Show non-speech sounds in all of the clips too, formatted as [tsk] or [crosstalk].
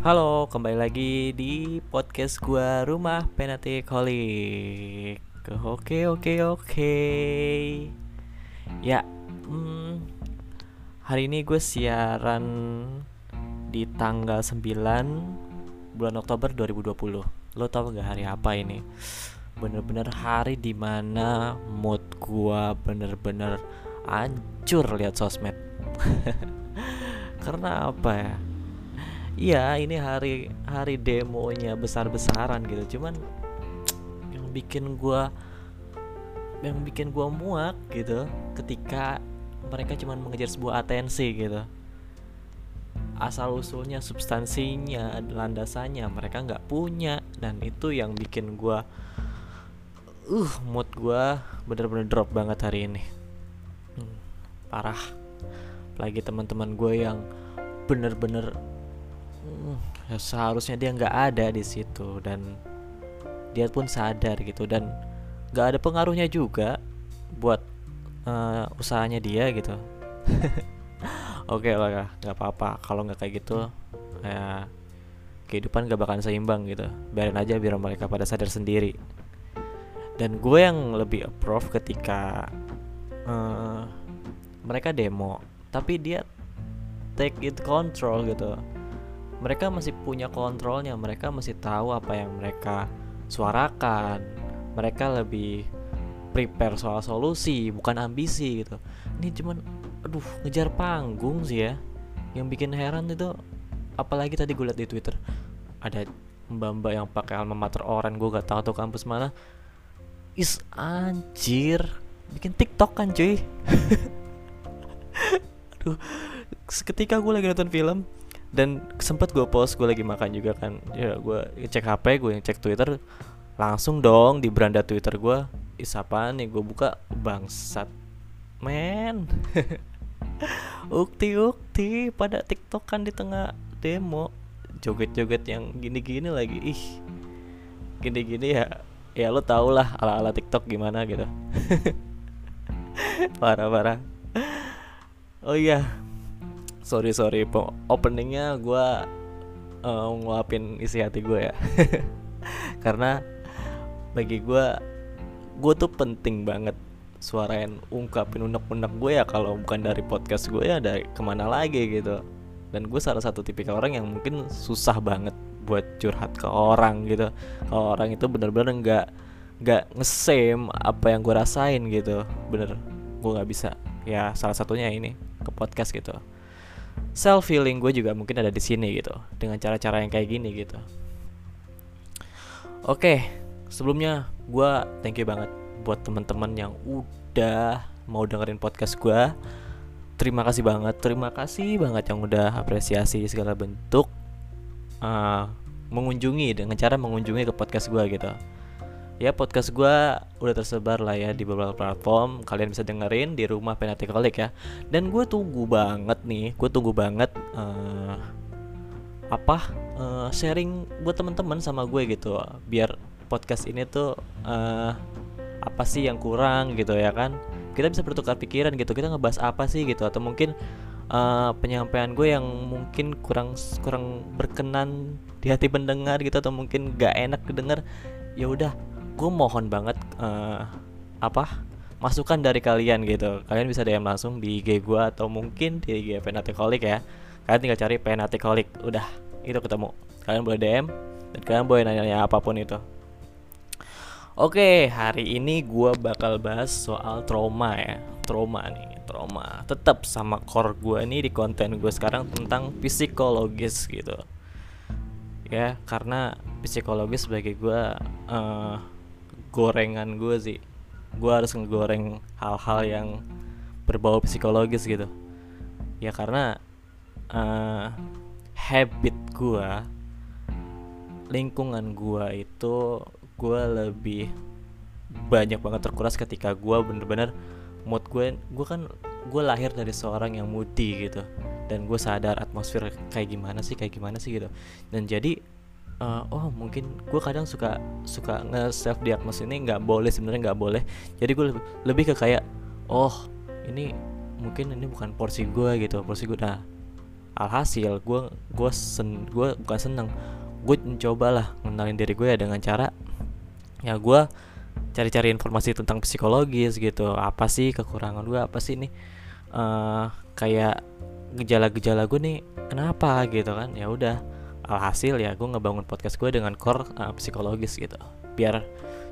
Halo, kembali lagi di podcast gua Rumah Penatik Holik. Oke, oke, oke. Ya, hmm, hari ini gue siaran di tanggal 9 bulan Oktober 2020. Lo tau gak hari apa ini? Bener-bener hari di mana mood gua bener-bener hancur lihat sosmed. [laughs] Karena apa ya? Iya, ini hari hari demonya besar-besaran gitu. Cuman yang bikin gua yang bikin gua muak gitu ketika mereka cuma mengejar sebuah atensi gitu. Asal usulnya, substansinya, landasannya mereka nggak punya dan itu yang bikin gua uh mood gua bener-bener drop banget hari ini. Hmm, parah. Apalagi teman-teman gue yang bener-bener seharusnya dia nggak ada di situ dan dia pun sadar gitu dan nggak ada pengaruhnya juga buat uh, usahanya dia gitu. [laughs] Oke okay lah nggak apa-apa. Kalau nggak kayak gitu ya kehidupan gak bakalan seimbang gitu. Biarin aja biar mereka pada sadar sendiri. Dan gue yang lebih approve ketika uh, mereka demo tapi dia take it control gitu mereka masih punya kontrolnya mereka masih tahu apa yang mereka suarakan. Mereka lebih prepare soal solusi bukan ambisi gitu. Ini cuman aduh ngejar panggung sih ya. Yang bikin heran itu apalagi tadi gue liat di twitter ada mbak-mbak yang pakai alma mater orang gue gak tahu tuh kampus mana. Is anjir. Bikin tiktok kan cuy. [laughs] Aduh seketika gue lagi nonton film dan sempet gue post gue lagi makan juga kan. Ya gue cek hp gue yang cek twitter langsung dong di beranda twitter gue isapaan nih? Gue buka bangsat men. [laughs] Ukti ukti pada tiktok kan di tengah demo joget-joget yang gini-gini lagi. Ih gini-gini ya ya lo tau lah ala-ala tiktok gimana gitu. [laughs] Parah-parah oh iya sorry sorry. Openingnya gue uh, ngeluapin isi hati gue ya. [laughs] Karena bagi gue gue tuh penting banget suarain ungkapin unek-unek gue ya. Kalau bukan dari podcast gue ya dari ke mana lagi gitu. Dan gue salah satu tipikal orang yang mungkin susah banget buat curhat ke orang gitu. Kalau orang itu bener-bener nggak nggak ngesem apa yang gue rasain gitu. Bener gue nggak bisa. Ya salah satunya ini ke podcast gitu self healing gue juga mungkin ada di sini gitu dengan cara-cara yang kayak gini gitu. Oke sebelumnya gue thank you banget buat teman-teman yang udah mau dengerin podcast gue terima kasih banget terima kasih banget yang udah apresiasi segala bentuk uh, mengunjungi dengan cara mengunjungi ke podcast gue gitu ya podcast gue udah tersebar lah ya di beberapa platform. Kalian bisa dengerin di rumah penatikolik ya. Dan gue tunggu banget nih gue tunggu banget uh, apa uh, sharing buat teman-teman sama gue gitu. Biar podcast ini tuh uh, apa sih yang kurang gitu ya kan. Kita bisa bertukar pikiran gitu kita ngebahas apa sih gitu. Atau mungkin uh, penyampaian gue yang mungkin kurang kurang berkenan di hati pendengar gitu. Atau mungkin gak enak kedenger ya udah gue mohon banget uh, apa masukan dari kalian gitu. Kalian bisa DM langsung di IG gue atau mungkin di IG Penatikolik ya. Kalian tinggal cari Penatikolik udah itu ketemu. Kalian boleh DM dan kalian boleh nanya-nanya apa pun itu. Oke, hari ini gue bakal bahas soal trauma ya. Trauma nih, trauma. Tetap sama core gue nih di konten gue sekarang tentang psikologis gitu. Ya, karena psikologis sebagai gue uh, gorengan gue sih. Gue harus ngegoreng hal-hal yang berbau psikologis gitu. Ya karena uh, habit gue lingkungan gue itu gue lebih banyak banget terkuras ketika gue bener-bener mood gue gue kan gue lahir dari seorang yang moody gitu. Dan gue sadar atmosfer kayak gimana sih kayak gimana sih gitu. Dan jadi uh, oh mungkin gue kadang suka suka nge self diagnose ini nggak boleh sebenarnya nggak boleh. Jadi gue lebih, lebih ke kayak oh ini mungkin ini bukan porsi gue gitu porsi gue nah alhasil gue gue sen gue bukan seneng. Gue mencoba lah ngenalin diri gue ya dengan cara ya gue cari-cari informasi tentang psikologis gitu. Apa sih kekurangan gue apa sih nih uh, kayak gejala-gejala gue nih kenapa? Gitu kan? Ya udah alhasil ya gue ngebangun podcast gue dengan core uh, psikologis gitu. Biar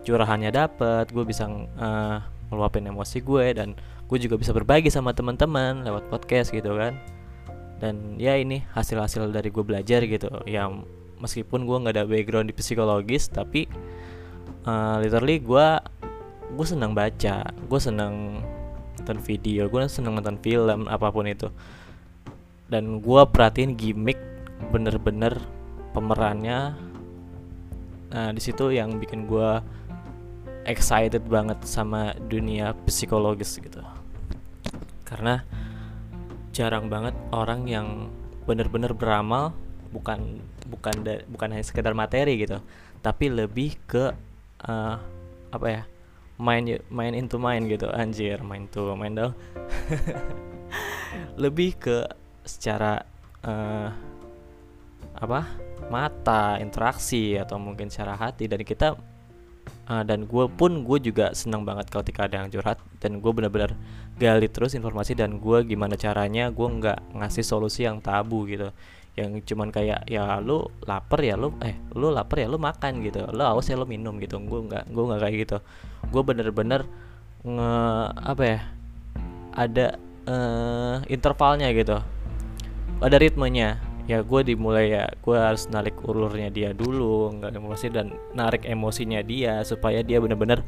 curahannya dapet gue bisa uh, meluapin emosi gue dan gue juga bisa berbagi sama teman-teman lewat podcast gitu kan. Dan ya ini hasil-hasil dari gue belajar gitu yang meskipun gue nggak ada background di psikologis tapi uh, literally gue gue senang baca gue senang nonton video gue senang nonton film apa pun itu. Dan gue perhatiin gimmick bener-bener pemerannya nah di situ yang bikin gue excited banget sama dunia psikologis gitu. Karena jarang banget orang yang bener-bener beramal bukan bukan bukan hanya sekedar materi gitu tapi lebih ke uh, apa ya main main into main gitu. Anjir main tuh main dong. [laughs] Lebih ke secara uh, apa? Mata interaksi atau mungkin secara hati. Dan kita uh, dan gue pun gue juga senang banget kalau ketika ada yang curhat. Dan gue benar-benar gali terus informasi dan gue gimana caranya gue nggak ngasih solusi yang tabu gitu. Yang cuman kayak ya lu lapar ya lu eh lu lapar ya lu makan gitu. Lu haus ya lu minum gitu. Gue nggak gue nggak kayak gitu. Gue bener-bener nge apa ya ada uh, intervalnya gitu. Ada ritmenya ya gue dimulai ya gue harus narik ulurnya dia dulu nggak emosi dan narik emosinya dia supaya dia bener-bener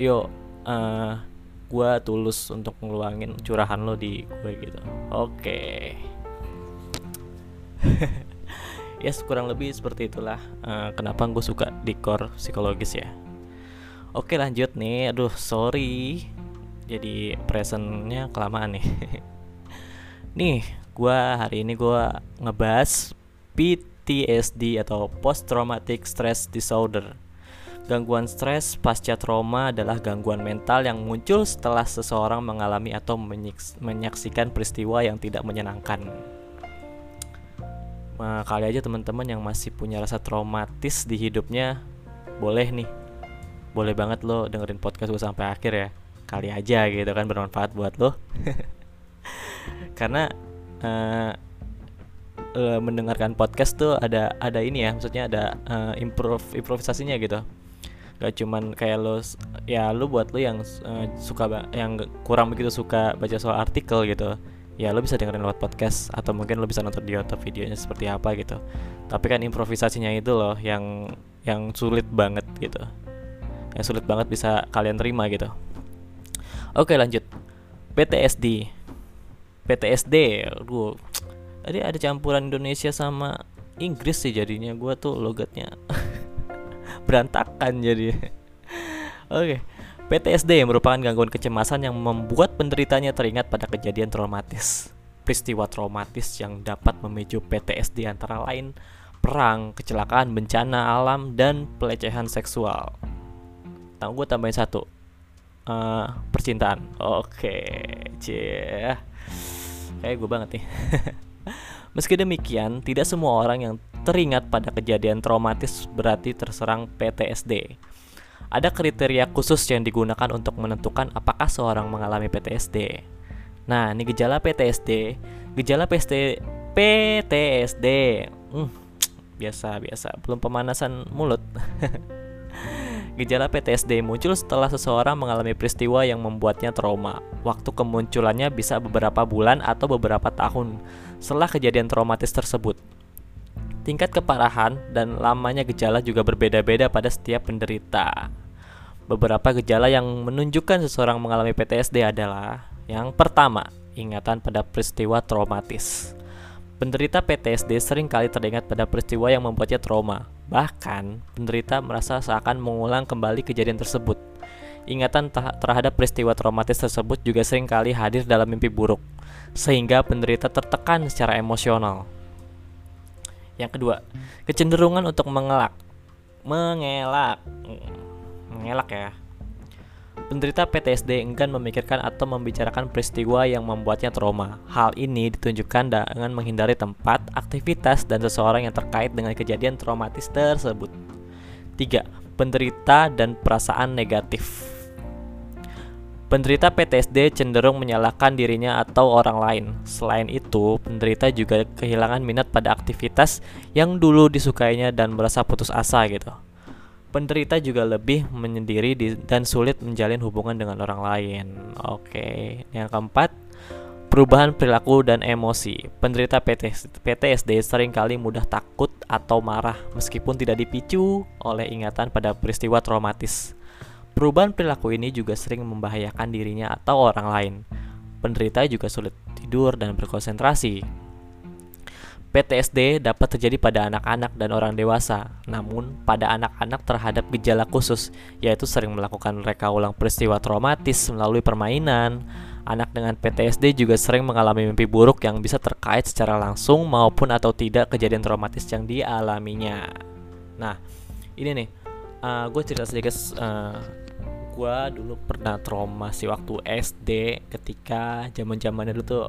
yo uh, gue tulus untuk ngeluangin curahan lo di gue gitu. Oke. Okay. [laughs] ya yes, kurang lebih seperti itulah uh, kenapa gue suka dekor psikologis ya. Oke lanjut nih. Aduh sorry. Jadi presentnya kelamaan nih. [laughs] Nih gue hari ini gue ngebahas PTSD atau Post Traumatic Stress Disorder. Gangguan stres pasca trauma adalah gangguan mental yang muncul setelah seseorang mengalami atau menyaksikan peristiwa yang tidak menyenangkan. Nah, kali aja teman-teman yang masih punya rasa traumatis di hidupnya, boleh nih, boleh banget lo dengerin podcast gue sampai akhir ya. Kali aja gitu kan bermanfaat buat lo. [laughs] Karena uh, uh, mendengarkan podcast tuh ada ada ini ya maksudnya ada uh, improv improvisasinya gitu. Gak cuman kayak lo ya lo buat lo yang uh, suka yang kurang begitu suka baca soal artikel gitu ya lo bisa dengerin lewat podcast atau mungkin lo bisa nonton di YouTube videonya seperti apa gitu. Tapi kan improvisasinya itu loh yang yang sulit banget gitu. Yang sulit banget bisa kalian terima gitu. Oke lanjut. PTSD PTSD aduh tadi ada campuran Indonesia sama Inggris sih jadinya gue tuh logatnya [laughs] berantakan jadi oke okay. PTSD yang merupakan gangguan kecemasan yang membuat penderitanya teringat pada kejadian traumatis peristiwa traumatis yang dapat memicu PTSD antara lain perang, kecelakaan, bencana alam, dan pelecehan seksual. Tahu gue tambahin satu, uh, percintaan. Oke, okay. Kayak gue banget nih. [laughs] Meski demikian, tidak semua orang yang teringat pada kejadian traumatis berarti terserang PTSD. Ada kriteria khusus yang digunakan untuk menentukan apakah seorang mengalami PTSD. Nah, ini gejala PTSD. Gejala PTSD, PTSD. Hmm, [tsk] biasa biasa, belum pemanasan mulut. [laughs] Gejala PTSD muncul setelah seseorang mengalami peristiwa yang membuatnya trauma. Waktu kemunculannya bisa beberapa bulan atau beberapa tahun setelah kejadian traumatis tersebut. Tingkat keparahan dan lamanya gejala juga berbeda-beda pada setiap penderita. Beberapa gejala yang menunjukkan seseorang mengalami PTSD adalah yang pertama, ingatan pada peristiwa traumatis. Penderita PTSD sering kali teringat pada peristiwa yang membuatnya trauma. Bahkan, penderita merasa seakan mengulang kembali kejadian tersebut. Ingatan terhadap peristiwa traumatis tersebut juga sering kali hadir dalam mimpi buruk, sehingga penderita tertekan secara emosional. Yang kedua, kecenderungan untuk mengelak. Mengelak. Mengelak ya. Penderita PTSD enggan memikirkan atau membicarakan peristiwa yang membuatnya trauma. Hal ini ditunjukkan dengan menghindari tempat, aktivitas, dan seseorang yang terkait dengan kejadian traumatis tersebut. 3. Penderita dan perasaan negatif. Penderita PTSD cenderung menyalahkan dirinya atau orang lain. Selain itu, penderita juga kehilangan minat pada aktivitas yang dulu disukainya dan merasa putus asa gitu. Penderita juga lebih menyendiri dan sulit menjalin hubungan dengan orang lain. Oke, yang keempat, perubahan perilaku dan emosi. Penderita PTSD sering kali mudah takut atau marah meskipun tidak dipicu oleh ingatan pada peristiwa traumatis. Perubahan perilaku ini juga sering membahayakan dirinya atau orang lain. Penderita juga sulit tidur dan berkonsentrasi. PTSD dapat terjadi pada anak-anak dan orang dewasa, namun pada anak-anak terhadap gejala khusus, yaitu sering melakukan reka ulang peristiwa traumatis melalui permainan. Anak dengan PTSD juga sering mengalami mimpi buruk yang bisa terkait secara langsung maupun atau tidak kejadian traumatis yang dialaminya. Nah, ini nih, uh, gue cerita sedikit. Uh, gue dulu pernah trauma sih waktu SD ketika zaman zamannya dulu tuh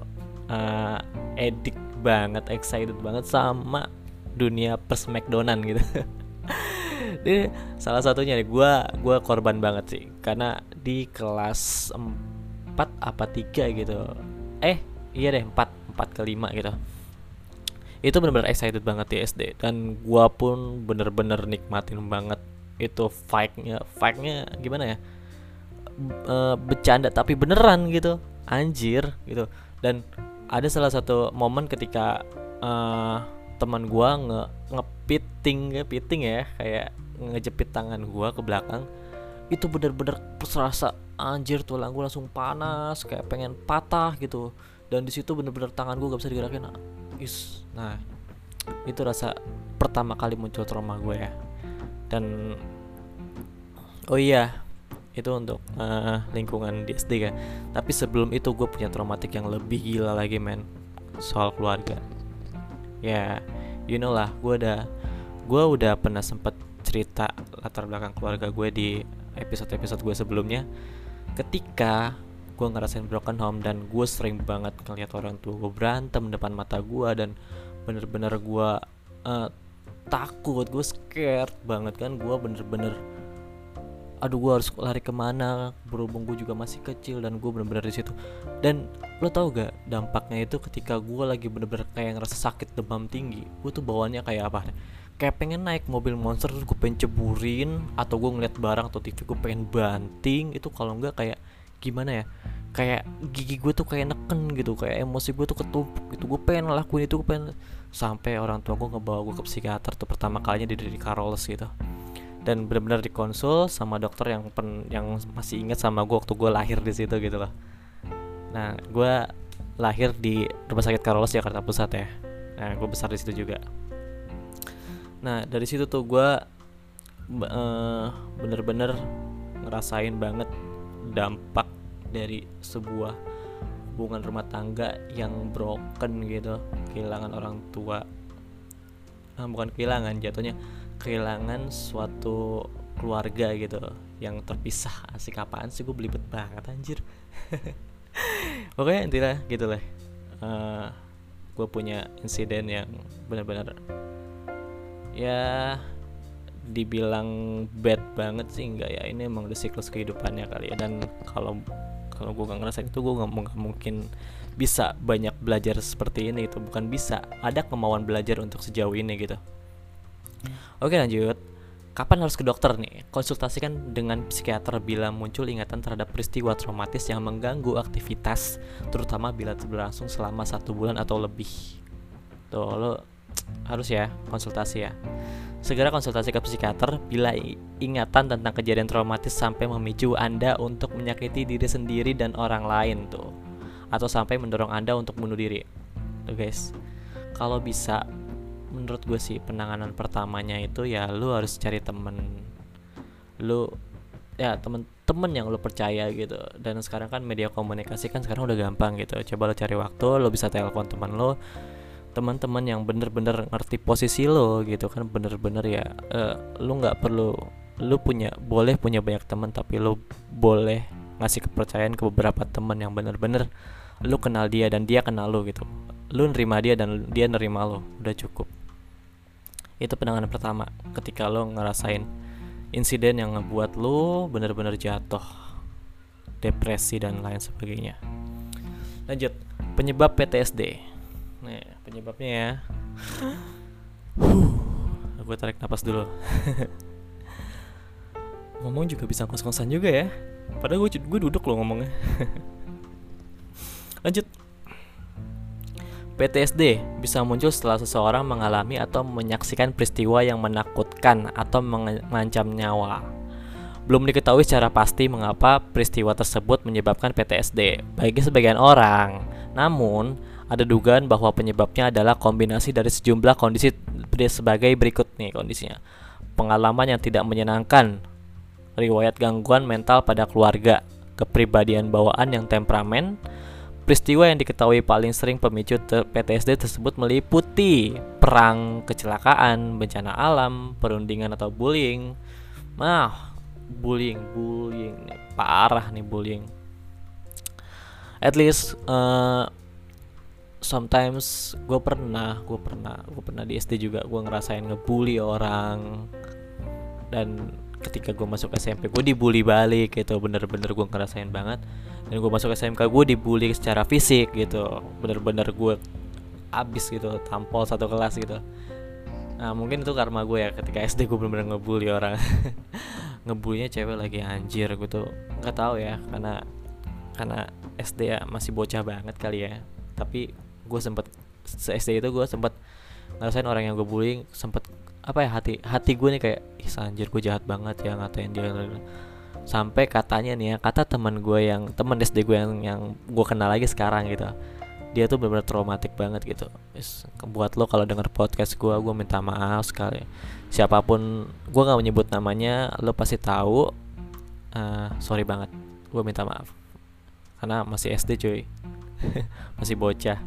uh, edik banget excited banget sama dunia pers McDonald gitu. [laughs] Ini salah satunya nih gue gue korban banget sih. Karena di kelas 4 apa 3 gitu. Eh iya deh 4 4 ke 5 gitu. Itu bener-bener excited banget di SD dan gue pun bener-bener nikmatin banget itu fight-nya fight-nya gimana ya? E, bercanda tapi beneran gitu. Anjir gitu. Dan ada salah satu momen ketika uh, teman gua nge ngepiting ngepiting ya kayak ngejepit tangan gua ke belakang itu bener-bener serasa anjir tulang gua langsung panas kayak pengen patah gitu. Dan di situ bener-bener tangan gua gak bisa digerakin is nah itu rasa pertama kali muncul trauma gue ya. Dan oh iya itu untuk uh, lingkungan di SD kan tapi sebelum itu gue punya traumatik yang lebih gila lagi men. Soal keluarga. Ya yeah, you know lah gue udah gue udah pernah sempet cerita latar belakang keluarga gue di episode-episode gue sebelumnya. Ketika gue ngerasain broken home dan gue sering banget ngeliat orang tua gue berantem depan mata gue dan bener-bener gue uh, takut gue scared banget kan. Gue bener-bener aduh gue harus lari ke mana? Berhubung gue juga masih kecil dan gue bener-bener di situ. Dan lo tau gak dampaknya itu ketika gue lagi bener-bener kayak ngerasa sakit demam tinggi gue tuh bawaannya kayak apa kayak pengen naik mobil monster terus gue pengen ceburin atau gue ngeliat barang atau TV gue pengen banting. Itu kalau enggak kayak gimana ya? Kayak gigi gue tuh kayak neken gitu kayak emosi gue tuh ketumpuk gitu. Gue pengen lakuin itu gue pengen sampai orang tua gue ngebawa gue ke psikiater tuh pertama kalinya di dari Carolus gitu dan benar-benar dikonsul sama dokter yang pen, yang masih ingat sama gue waktu gue lahir di situ gitu loh. Nah gue lahir di rumah sakit Carolus Jakarta Pusat ya. Nah gue besar di situ juga. Nah dari situ tuh gue uh, bener-bener ngerasain banget dampak dari sebuah hubungan rumah tangga yang broken gitu kehilangan orang tua. Nah, bukan kehilangan jatuhnya kehilangan suatu keluarga gitu yang terpisah. Asik apaan sih gue belibet banget anjir. [laughs] Oke intinya gitu lah. Uh, gue punya insiden yang benar-benar ya dibilang bad banget sih enggak ya. Ini emang udah siklus kehidupannya kali ya. Dan kalau kalau gue gak ngerasa itu gue nggak mungkin bisa banyak belajar seperti ini itu bukan bisa ada kemauan belajar untuk sejauh ini gitu Oke lanjut. Kapan harus ke dokter nih? Konsultasikan dengan psikiater bila muncul ingatan terhadap peristiwa traumatis yang mengganggu aktivitas, terutama bila berlangsung selama satu bulan atau lebih. Tuh lo harus ya konsultasi ya. Segera konsultasi ke psikiater bila ingatan tentang kejadian traumatis sampai memicu Anda untuk menyakiti diri sendiri dan orang lain tuh. Atau sampai mendorong Anda untuk bunuh diri. Tuh guys. Kalau bisa menurut gue sih penanganan pertamanya itu ya lu harus cari temen. Lu ya temen-temen yang lu percaya gitu. Dan sekarang kan media komunikasi kan sekarang udah gampang gitu. Coba lu cari waktu lu bisa telepon teman lu. Teman-teman yang bener-bener ngerti posisi lo gitu kan bener-bener ya uh, lu nggak perlu lu punya boleh punya banyak teman tapi lu boleh ngasih kepercayaan ke beberapa teman yang bener-bener lu kenal dia dan dia kenal lu gitu. Lu nerima dia dan dia nerima lu. Udah cukup itu penanganan pertama ketika lo ngerasain insiden yang ngebuat lo bener-bener jatuh depresi dan lain sebagainya. Lanjut penyebab PTSD nih penyebabnya ya. Gue tarik napas dulu. [laughs] Ngomong juga bisa kos-kosan juga ya. Padahal gue duduk loh ngomongnya. [laughs] Lanjut PTSD bisa muncul setelah seseorang mengalami atau menyaksikan peristiwa yang menakutkan atau mengancam nyawa. Belum diketahui secara pasti mengapa peristiwa tersebut menyebabkan PTSD bagi sebagian orang. Namun, ada dugaan bahwa penyebabnya adalah kombinasi dari sejumlah kondisi sebagai berikut nih kondisinya. Pengalaman yang tidak menyenangkan, riwayat gangguan mental pada keluarga, kepribadian bawaan yang temperamen, Peristiwa yang diketahui paling sering pemicu ter PTSD tersebut meliputi perang, kecelakaan, bencana alam, perundingan atau bullying. Nah, bullying, bullying nih, parah nih bullying. At least uh, sometimes gue pernah, gue pernah, gue pernah di SD juga gue ngerasain ngebully orang dan ketika gue masuk SMP gue dibully balik gitu bener-bener gue ngerasain banget dan gue masuk SMK gue dibully secara fisik gitu. Bener-bener gue abis gitu tampol satu kelas gitu. Nah mungkin itu karma gue ya ketika SD gue bener-bener ngebully orang. [laughs] Ngebulinya cewek lagi anjir gitu nggak tahu ya karena karena SD ya masih bocah banget kali ya. Tapi gue sempet se SD itu gue sempet ngerasain orang yang gue bullying sempet apa ya hati hati gue nih kayak ih anjir gue jahat banget ya ngatain dia sampai katanya nih ya kata teman gue yang teman SD gue yang yang gue kenal lagi sekarang gitu. Dia tuh benar-benar traumatik banget gitu. Buat lo kalau denger podcast gue gue minta maaf sekali. Siapa pun gue nggak menyebut namanya lo pasti tahu. Uh, sorry banget gue minta maaf. Karena masih SD cuy. [laughs] Masih bocah.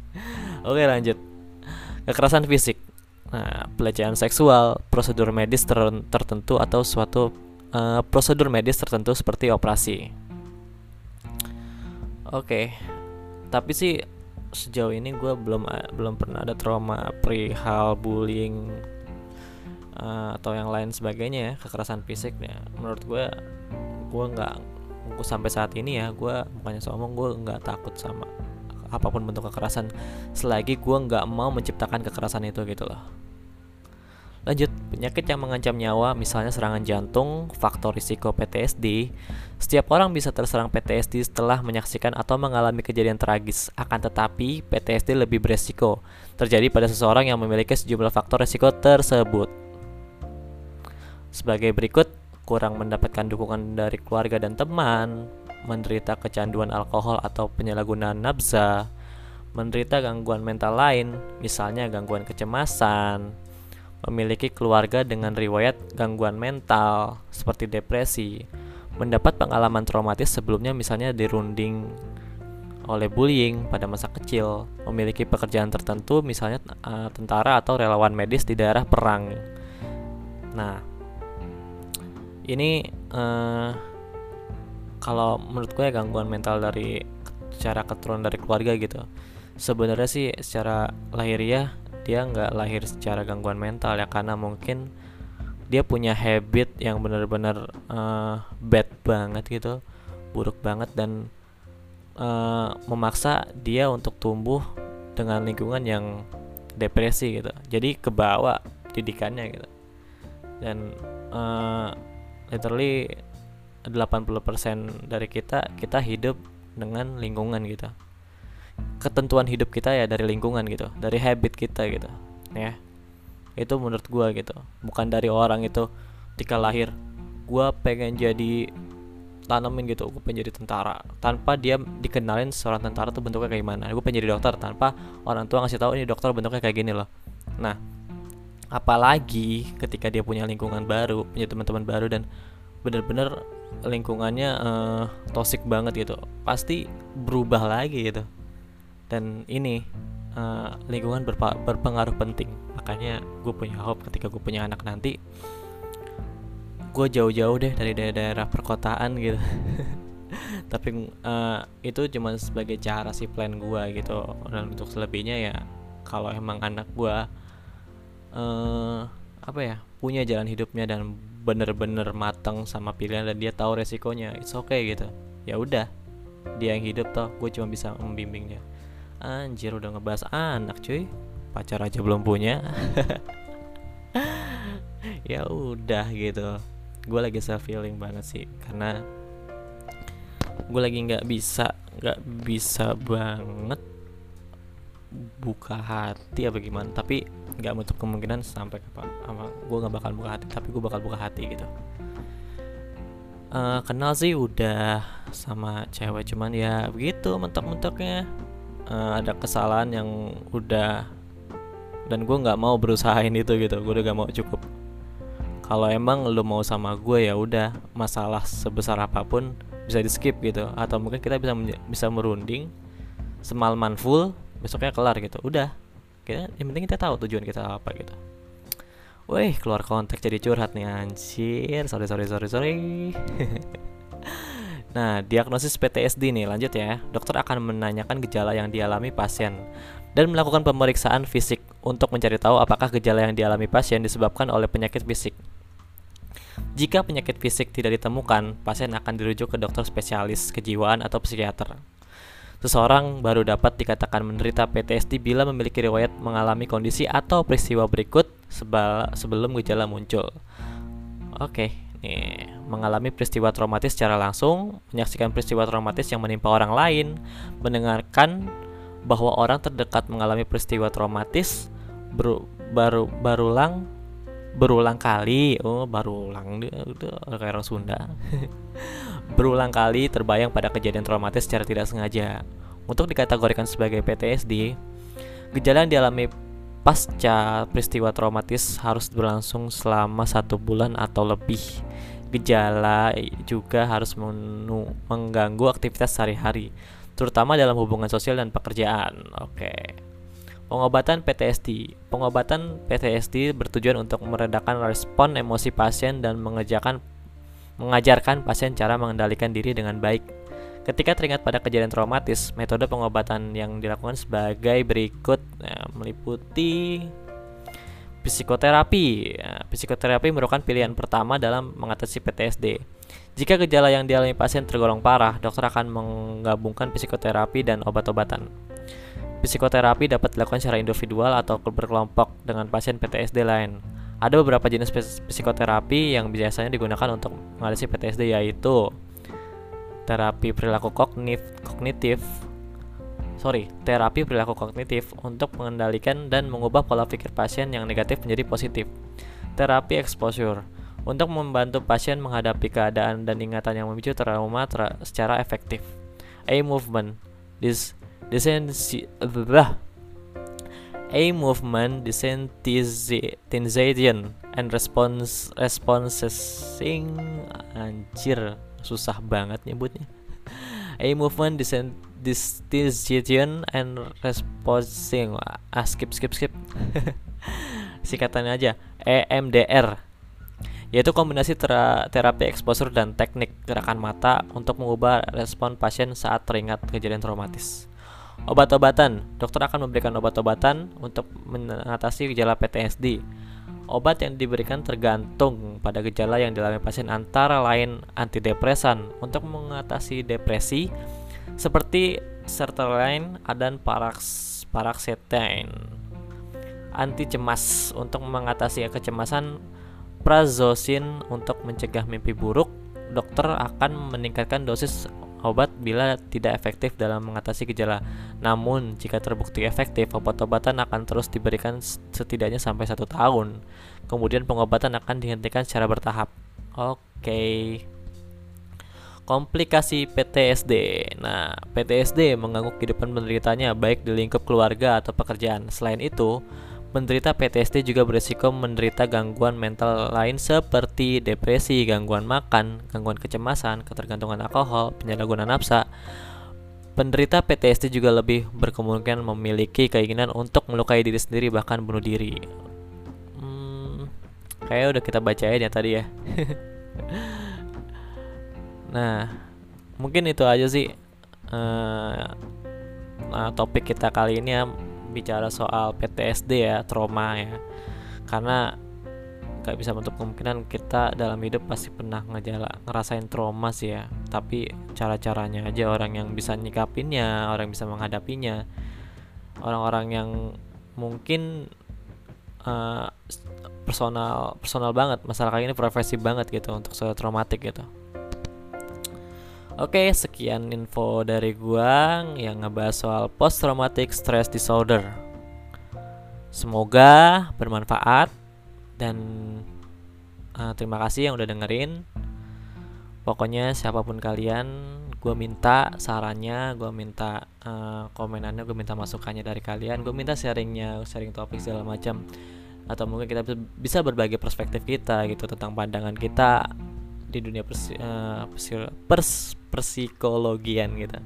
[laughs] Oke lanjut. Kekerasan fisik. Nah pelecehan seksual prosedur medis ter tertentu atau suatu uh, prosedur medis tertentu seperti operasi. Oke, okay. tapi sih sejauh ini gue belum belum pernah ada trauma perihal bullying uh, atau yang lain sebagainya ya kekerasan fisik ya. Menurut gue, gue nggak sampai saat ini ya gue bukannya sombong gue nggak takut sama apa pun bentuk kekerasan selagi gue nggak mau menciptakan kekerasan itu gitu loh Lanjut, penyakit yang mengancam nyawa, misalnya serangan jantung, faktor risiko PTSD. Setiap orang bisa terserang PTSD setelah menyaksikan atau mengalami kejadian tragis. Akan tetapi, PTSD lebih beresiko terjadi pada seseorang yang memiliki sejumlah faktor risiko tersebut. Sebagai berikut, kurang mendapatkan dukungan dari keluarga dan teman, menderita kecanduan alkohol atau penyalahgunaan nafza, menderita gangguan mental lain, misalnya gangguan kecemasan, memiliki keluarga dengan riwayat gangguan mental seperti depresi, mendapat pengalaman traumatis sebelumnya misalnya dirunding oleh bullying pada masa kecil, memiliki pekerjaan tertentu misalnya uh, tentara atau relawan medis di daerah perang. Nah, ini uh, kalau menurut gue gangguan mental dari secara keturunan dari keluarga gitu. Sebenarnya sih secara lahiriah dia nggak lahir secara gangguan mental ya karena mungkin dia punya habit yang benar-benar uh, bad banget gitu buruk banget dan uh, memaksa dia untuk tumbuh dengan lingkungan yang depresi gitu. Jadi kebawa didikannya gitu. Dan uh, literally 80% dari kita kita hidup dengan lingkungan gitu ketentuan hidup kita ya dari lingkungan gitu dari habit kita gitu ya. Itu menurut gue gitu bukan dari orang itu ketika lahir gue pengen jadi tanamin gitu gue pengen jadi tentara tanpa dia dikenalin seorang tentara tuh bentuknya kayak gimana. Gue pengen jadi dokter tanpa orang tua ngasih tahu ini dokter bentuknya kayak gini loh. Nah apalagi ketika dia punya lingkungan baru punya teman-teman baru dan bener-bener lingkungannya uh, toxic banget gitu pasti berubah lagi gitu dan ini uh, lingkungan berpengaruh penting. Makanya gue punya hope ketika gue punya anak nanti gue jauh-jauh deh dari daerah-daerah perkotaan gitu. [laughs] Tapi uh, itu cuma sebagai cara si plan gue gitu. Dan untuk selebihnya ya kalau emang anak gue uh, apa ya punya jalan hidupnya dan bener-bener matang sama pilihan dan dia tahu resikonya it's okay gitu. Ya udah dia yang hidup toh gue cuma bisa membimbingnya anjir udah ngebahas anak cuy. Pacar aja belum punya. [laughs] Ya udah gitu. Gue lagi self feeling banget sih karena gue lagi nggak bisa nggak bisa banget buka hati apa gimana. Tapi nggak menutup kemungkinan sampai apa apa gue nggak bakal buka hati tapi gue bakal buka hati gitu. Uh, kenal sih udah sama cewek cuman ya begitu mentok-mentoknya uh, ada kesalahan yang udah dan gue nggak mau berusahain itu gitu. Gue udah gak mau cukup. Kalau emang lu mau sama gue ya udah. Masalah sebesar apa pun bisa di skip gitu. Atau mungkin kita bisa bisa merunding semalaman full besoknya kelar gitu. Udah. Kita yang penting kita tahu tujuan kita apa gitu. Wih keluar konteks jadi curhat nih anjir. Sorry sorry sorry sorry [laughs] Nah diagnosis PTSD nih lanjut ya. Dokter akan menanyakan gejala yang dialami pasien Dan melakukan pemeriksaan fisik Untuk mencari tahu apakah gejala yang dialami pasien disebabkan oleh penyakit fisik. Jika penyakit fisik tidak ditemukan Pasien akan dirujuk ke dokter spesialis kejiwaan atau psikiater. Seseorang baru dapat dikatakan menderita PTSD bila memiliki riwayat mengalami kondisi atau peristiwa berikut sebelum gejala muncul. Oke, nih mengalami peristiwa traumatis secara langsung, menyaksikan peristiwa traumatis yang menimpa orang lain, mendengarkan bahwa orang terdekat mengalami peristiwa traumatis baru baru berulang berulang kali oh berulang kayak orang Sunda [laughs] berulang kali terbayang pada kejadian traumatis secara tidak sengaja. Untuk dikategorikan sebagai PTSD, gejala yang dialami pasca peristiwa traumatis harus berlangsung selama satu bulan atau lebih. Gejala juga harus mengganggu aktivitas sehari-hari, terutama dalam hubungan sosial dan pekerjaan. Oke. Pengobatan PTSD. Pengobatan PTSD bertujuan untuk meredakan respon emosi pasien dan mengerjakan mengajarkan pasien cara mengendalikan diri dengan baik. Ketika teringat pada kejadian traumatis, metode pengobatan yang dilakukan sebagai berikut ya, meliputi psikoterapi. Ya, psikoterapi merupakan pilihan pertama dalam mengatasi PTSD. Jika gejala yang dialami pasien tergolong parah, dokter akan menggabungkan psikoterapi dan obat-obatan. Psikoterapi dapat dilakukan secara individual atau berkelompok dengan pasien PTSD lain. Ada beberapa jenis psikoterapi yang biasanya digunakan untuk mengatasi PTSD yaitu terapi perilaku kognitif, kognitif sorry, terapi perilaku kognitif untuk mengendalikan dan mengubah pola pikir pasien yang negatif menjadi positif. Terapi exposure untuk membantu pasien menghadapi keadaan dan ingatan yang memicu trauma tra secara efektif. A movement, this desensi, a movement desensitization and response responsing anjir susah banget nyebutnya. [laughs] A movement desensitization and responding ah skip skip skip. [laughs] Singkatannya aja. EMDR yaitu kombinasi terapi exposure dan teknik gerakan mata untuk mengubah respon pasien saat teringat kejadian traumatis. Obat-obatan, dokter akan memberikan obat-obatan untuk mengatasi gejala PTSD. Obat yang diberikan tergantung pada gejala yang dialami pasien antara lain antidepresan untuk mengatasi depresi seperti sertraline dan paracetamine. Anti cemas untuk mengatasi kecemasan prazosin untuk mencegah mimpi buruk. Dokter akan meningkatkan dosis obat bila tidak efektif dalam mengatasi gejala. Namun, jika terbukti efektif, obat-obatan akan terus diberikan setidaknya sampai satu tahun. Kemudian pengobatan akan dihentikan secara bertahap. Oke. Okay. Komplikasi PTSD. Nah, PTSD mengganggu kehidupan penderitanya baik di lingkup keluarga atau pekerjaan. Selain itu, Penderita PTSD juga berisiko menderita gangguan mental lain seperti depresi, gangguan makan, gangguan kecemasan, ketergantungan alkohol, penyalahgunaan nafsa. Penderita PTSD juga lebih berkemungkinan memiliki keinginan untuk melukai diri sendiri bahkan bunuh diri. Hmm, kayak udah kita bacain ya tadi ya. [laughs] nah mungkin itu aja sih uh, nah topik kita kali ini ya bicara soal PTSD ya trauma ya. Karena gak bisa menutup kemungkinan kita dalam hidup pasti pernah ngejala ngerasain trauma sih ya. Tapi cara-caranya aja orang yang bisa nyikapinnya orang yang bisa menghadapinya. Orang-orang yang mungkin uh, personal personal banget masalah kayak ini profesi banget gitu untuk soal traumatik gitu Oke, sekian info dari gua yang ngebahas soal post traumatic stress disorder. Semoga bermanfaat dan uh, terima kasih yang udah dengerin pokoknya siapa pun kalian gue minta sarannya gue minta uh, komenannya gue minta masukannya dari kalian gue minta sharingnya sharing topik segala macam atau mungkin kita bisa berbagi perspektif kita gitu tentang pandangan kita di dunia persi, uh, pers psikologian gitu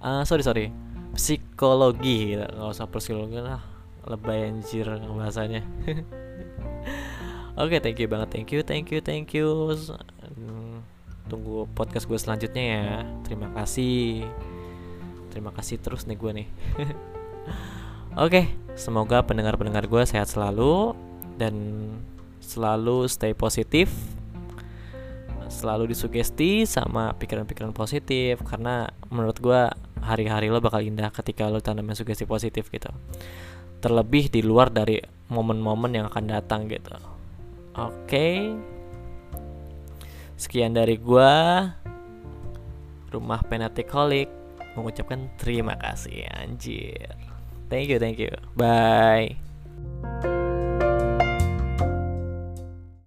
uh, sorry sorry psikologi gitu nggak usah psikologi lah lebay anjir bahasanya [laughs] Oke, okay, thank you banget. Thank you, thank you, thank you. Hmm, tunggu podcast gue selanjutnya ya. Terima kasih. Terima kasih terus nih gue nih. [laughs] Oke, okay, semoga pendengar-pendengar gue sehat selalu dan selalu stay positif. Selalu disugesti sama pikiran-pikiran positif karena menurut gue hari-hari lo bakal indah ketika lo tanamin sugesti positif gitu. Terlebih di luar dari momen-momen yang akan datang gitu Oke. Sekian dari gua. Rumah Penatikolik mengucapkan terima kasih anjir. Thank you, thank you. Bye.